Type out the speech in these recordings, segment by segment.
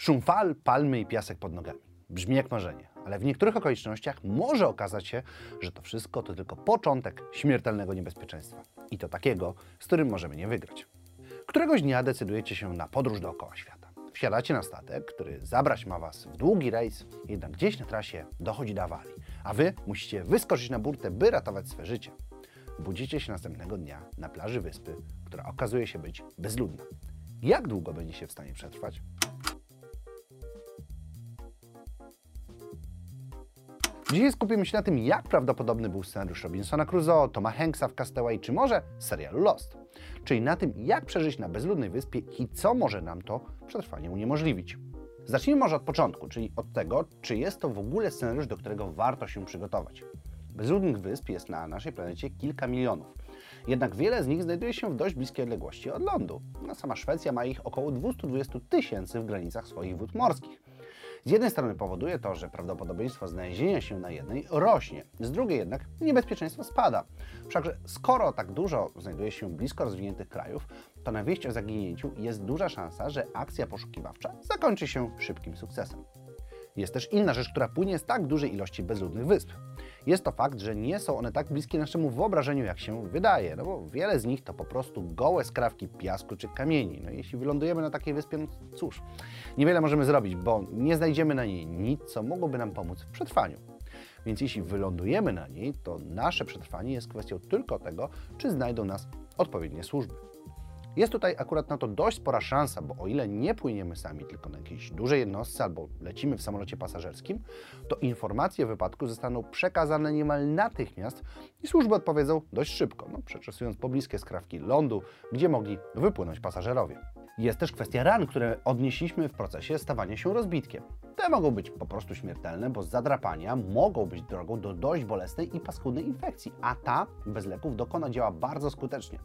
Szum fal, palmy i piasek pod nogami. Brzmi jak marzenie, ale w niektórych okolicznościach może okazać się, że to wszystko to tylko początek śmiertelnego niebezpieczeństwa. I to takiego, z którym możemy nie wygrać. Któregoś dnia decydujecie się na podróż dookoła świata. Wsiadacie na statek, który zabrać ma Was w długi rejs, jednak gdzieś na trasie dochodzi do awarii, a Wy musicie wyskoczyć na burtę, by ratować swe życie. Budzicie się następnego dnia na plaży wyspy, która okazuje się być bezludna. Jak długo będziecie w stanie przetrwać? Dzisiaj skupimy się na tym, jak prawdopodobny był scenariusz Robinsona Crusoe, Toma Hanksa w Castaway, czy może serialu Lost. Czyli na tym, jak przeżyć na bezludnej wyspie i co może nam to przetrwanie uniemożliwić. Zacznijmy może od początku, czyli od tego, czy jest to w ogóle scenariusz, do którego warto się przygotować. Bezludnych wysp jest na naszej planecie kilka milionów. Jednak wiele z nich znajduje się w dość bliskiej odległości od lądu. No, sama Szwecja ma ich około 220 tysięcy w granicach swoich wód morskich. Z jednej strony powoduje to, że prawdopodobieństwo znalezienia się na jednej rośnie, z drugiej jednak niebezpieczeństwo spada. Wszakże skoro tak dużo znajduje się blisko rozwiniętych krajów, to na wieść o zaginięciu jest duża szansa, że akcja poszukiwawcza zakończy się szybkim sukcesem. Jest też inna rzecz, która płynie z tak dużej ilości bezludnych wysp. Jest to fakt, że nie są one tak bliskie naszemu wyobrażeniu, jak się wydaje, no bo wiele z nich to po prostu gołe skrawki piasku czy kamieni. No jeśli wylądujemy na takiej wyspie, no cóż, niewiele możemy zrobić, bo nie znajdziemy na niej nic, co mogłoby nam pomóc w przetrwaniu. Więc jeśli wylądujemy na niej, to nasze przetrwanie jest kwestią tylko tego, czy znajdą nas odpowiednie służby. Jest tutaj akurat na to dość spora szansa, bo o ile nie płyniemy sami, tylko na jakiejś dużej jednostce albo lecimy w samolocie pasażerskim, to informacje o wypadku zostaną przekazane niemal natychmiast i służby odpowiedzą dość szybko, no, przeczesując pobliskie skrawki lądu, gdzie mogli wypłynąć pasażerowie. Jest też kwestia ran, które odnieśliśmy w procesie stawania się rozbitkiem. Te mogą być po prostu śmiertelne, bo zadrapania mogą być drogą do dość bolesnej i paskudnej infekcji, a ta bez leków dokona działa bardzo skutecznie.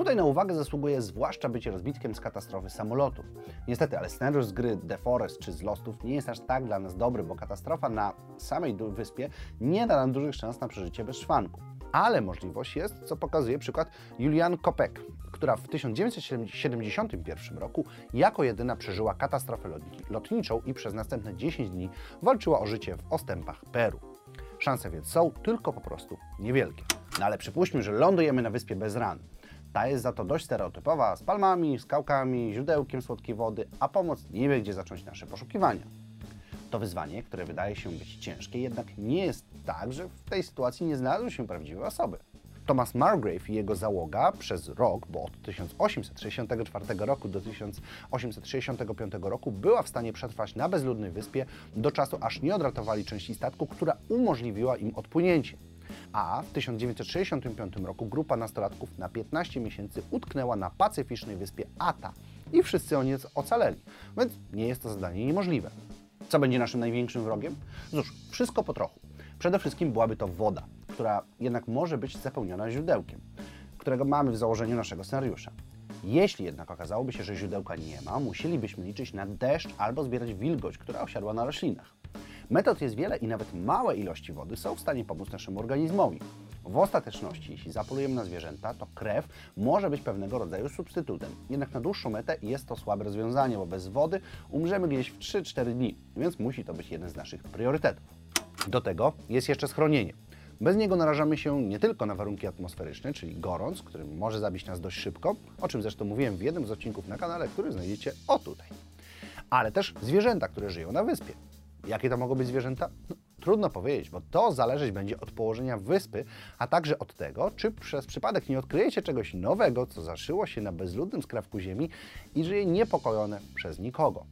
Tutaj na uwagę zasługuje zwłaszcza bycie rozbitkiem z katastrofy samolotu. Niestety, ale scenariusz z gry The Forest czy z Lostów nie jest aż tak dla nas dobry, bo katastrofa na samej wyspie nie da nam dużych szans na przeżycie bez szwanku. Ale możliwość jest, co pokazuje przykład Julian Kopek, która w 1971 roku jako jedyna przeżyła katastrofę lotniczą i przez następne 10 dni walczyła o życie w ostępach Peru. Szanse więc są, tylko po prostu niewielkie. No ale przypuśćmy, że lądujemy na wyspie bez ran. Ta jest za to dość stereotypowa, z palmami, skałkami, źródełkiem słodkiej wody, a pomoc nie wie, gdzie zacząć nasze poszukiwania. To wyzwanie, które wydaje się być ciężkie, jednak nie jest tak, że w tej sytuacji nie znalazły się prawdziwe osoby. Thomas Margrave i jego załoga przez rok, bo od 1864 roku do 1865 roku była w stanie przetrwać na bezludnej wyspie do czasu, aż nie odratowali części statku, która umożliwiła im odpłynięcie a w 1965 roku grupa nastolatków na 15 miesięcy utknęła na pacyficznej wyspie Ata i wszyscy oni ocaleli, więc nie jest to zadanie niemożliwe. Co będzie naszym największym wrogiem? Cóż, wszystko po trochu. Przede wszystkim byłaby to woda, która jednak może być zapełniona źródełkiem, którego mamy w założeniu naszego scenariusza. Jeśli jednak okazałoby się, że źródełka nie ma, musielibyśmy liczyć na deszcz albo zbierać wilgoć, która osiadła na roślinach. Metod jest wiele i nawet małe ilości wody są w stanie pomóc naszemu organizmowi. W ostateczności, jeśli zapolujemy na zwierzęta, to krew może być pewnego rodzaju substytutem. Jednak na dłuższą metę jest to słabe rozwiązanie, bo bez wody umrzemy gdzieś w 3-4 dni, więc musi to być jeden z naszych priorytetów. Do tego jest jeszcze schronienie. Bez niego narażamy się nie tylko na warunki atmosferyczne, czyli gorąc, który może zabić nas dość szybko, o czym zresztą mówiłem w jednym z odcinków na kanale, który znajdziecie o tutaj, ale też zwierzęta, które żyją na wyspie. Jakie to mogą być zwierzęta? No, trudno powiedzieć, bo to zależeć będzie od położenia wyspy, a także od tego, czy przez przypadek nie odkryjecie czegoś nowego, co zaszyło się na bezludnym skrawku ziemi i żyje niepokojone przez nikogo.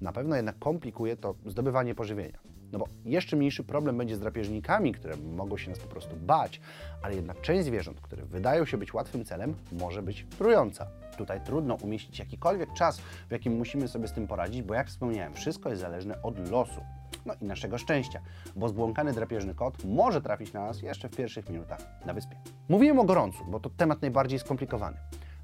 Na pewno jednak komplikuje to zdobywanie pożywienia. No bo jeszcze mniejszy problem będzie z drapieżnikami, które mogą się nas po prostu bać, ale jednak część zwierząt, które wydają się być łatwym celem, może być trująca. Tutaj trudno umieścić jakikolwiek czas, w jakim musimy sobie z tym poradzić, bo jak wspomniałem, wszystko jest zależne od losu. No i naszego szczęścia, bo zbłąkany drapieżny kot może trafić na nas jeszcze w pierwszych minutach na wyspie. Mówiłem o gorącu, bo to temat najbardziej skomplikowany.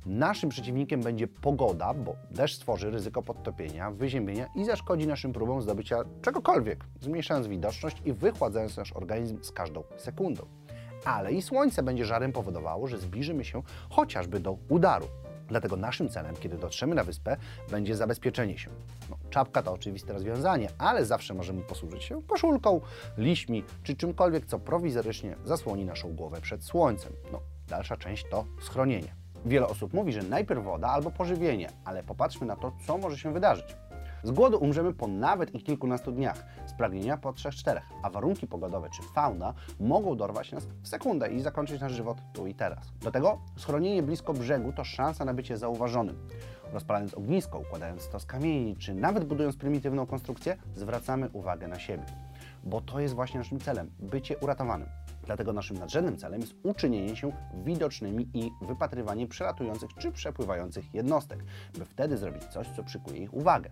Naszym przeciwnikiem będzie pogoda, bo deszcz stworzy ryzyko podtopienia, wyziębienia i zaszkodzi naszym próbom zdobycia czegokolwiek, zmniejszając widoczność i wychładzając nasz organizm z każdą sekundą. Ale i słońce będzie żarem powodowało, że zbliżymy się chociażby do udaru. Dlatego naszym celem, kiedy dotrzemy na wyspę, będzie zabezpieczenie się. No, czapka to oczywiste rozwiązanie, ale zawsze możemy posłużyć się koszulką, liśmi czy czymkolwiek, co prowizorycznie zasłoni naszą głowę przed słońcem. No, dalsza część to schronienie. Wiele osób mówi, że najpierw woda albo pożywienie, ale popatrzmy na to, co może się wydarzyć. Z głodu umrzemy po nawet i kilkunastu dniach, z pragnienia po 3-4, a warunki pogodowe czy fauna mogą dorwać nas w sekundę i zakończyć nasz żywot tu i teraz. Do tego schronienie blisko brzegu to szansa na bycie zauważonym. Rozpalając ognisko, układając to z kamieni, czy nawet budując prymitywną konstrukcję, zwracamy uwagę na siebie. Bo to jest właśnie naszym celem bycie uratowanym. Dlatego naszym nadrzędnym celem jest uczynienie się widocznymi i wypatrywanie przelatujących czy przepływających jednostek, by wtedy zrobić coś, co przykuje ich uwagę.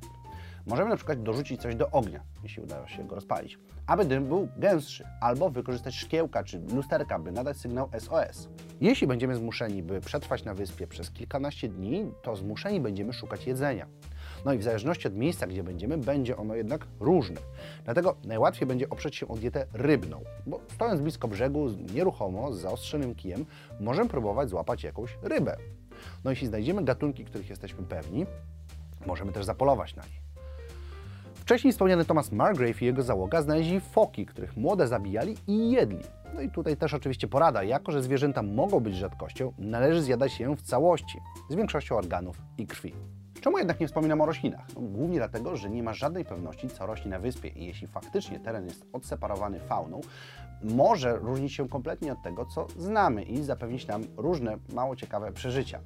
Możemy na przykład dorzucić coś do ognia, jeśli uda się go rozpalić, aby dym był gęstszy, albo wykorzystać szkiełka czy lusterka, by nadać sygnał SOS. Jeśli będziemy zmuszeni, by przetrwać na wyspie przez kilkanaście dni, to zmuszeni będziemy szukać jedzenia. No i w zależności od miejsca, gdzie będziemy, będzie ono jednak różne. Dlatego najłatwiej będzie oprzeć się o dietę rybną, bo stojąc blisko brzegu, nieruchomo, z zaostrzonym kijem, możemy próbować złapać jakąś rybę. No jeśli znajdziemy gatunki, których jesteśmy pewni, możemy też zapolować na nie. Wcześniej wspomniany Thomas Margrave i jego załoga znaleźli foki, których młode zabijali i jedli. No i tutaj też oczywiście porada, jako że zwierzęta mogą być rzadkością, należy zjadać je w całości, z większością organów i krwi. Czemu jednak nie wspominam o roślinach? No, głównie dlatego, że nie ma żadnej pewności, co rośnie na wyspie i jeśli faktycznie teren jest odseparowany fauną, może różnić się kompletnie od tego, co znamy i zapewnić nam różne mało ciekawe przeżycia.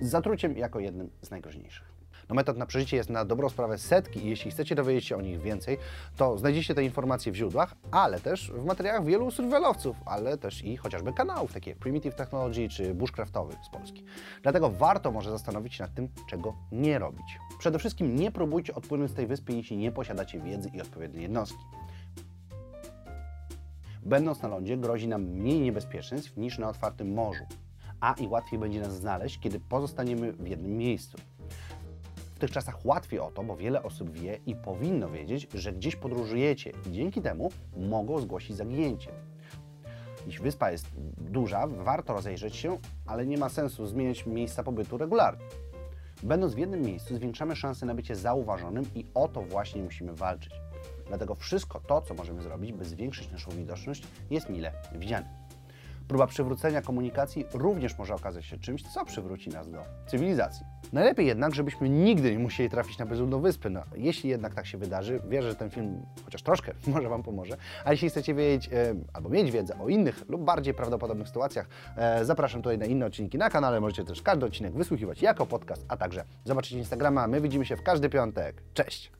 Z zatruciem jako jednym z najgroźniejszych. No metod na przeżycie jest na dobrą sprawę setki i jeśli chcecie dowiedzieć się o nich więcej, to znajdziecie te informacje w źródłach, ale też w materiałach wielu survivalowców, ale też i chociażby kanałów, takie Primitive Technology czy Bushcraftowy z Polski. Dlatego warto może zastanowić się nad tym, czego nie robić. Przede wszystkim nie próbujcie odpłynąć z tej wyspy, jeśli nie posiadacie wiedzy i odpowiedniej jednostki. Będąc na lądzie grozi nam mniej niebezpieczeństw niż na otwartym morzu, a i łatwiej będzie nas znaleźć, kiedy pozostaniemy w jednym miejscu. Tych czasach łatwiej o to, bo wiele osób wie i powinno wiedzieć, że gdzieś podróżujecie i dzięki temu mogą zgłosić zaginięcie. Jeśli wyspa jest duża, warto rozejrzeć się, ale nie ma sensu zmieniać miejsca pobytu regularnie. Będąc w jednym miejscu, zwiększamy szanse na bycie zauważonym i o to właśnie musimy walczyć. Dlatego wszystko to, co możemy zrobić, by zwiększyć naszą widoczność, jest mile widziane. Próba przywrócenia komunikacji również może okazać się czymś, co przywróci nas do cywilizacji. Najlepiej jednak, żebyśmy nigdy nie musieli trafić na bezludną wyspę. No, jeśli jednak tak się wydarzy, wierzę, że ten film chociaż troszkę może Wam pomoże. A jeśli chcecie wiedzieć e, albo mieć wiedzę o innych lub bardziej prawdopodobnych sytuacjach, e, zapraszam tutaj na inne odcinki na kanale. Możecie też każdy odcinek wysłuchiwać jako podcast, a także zobaczyć Instagrama. My widzimy się w każdy piątek. Cześć!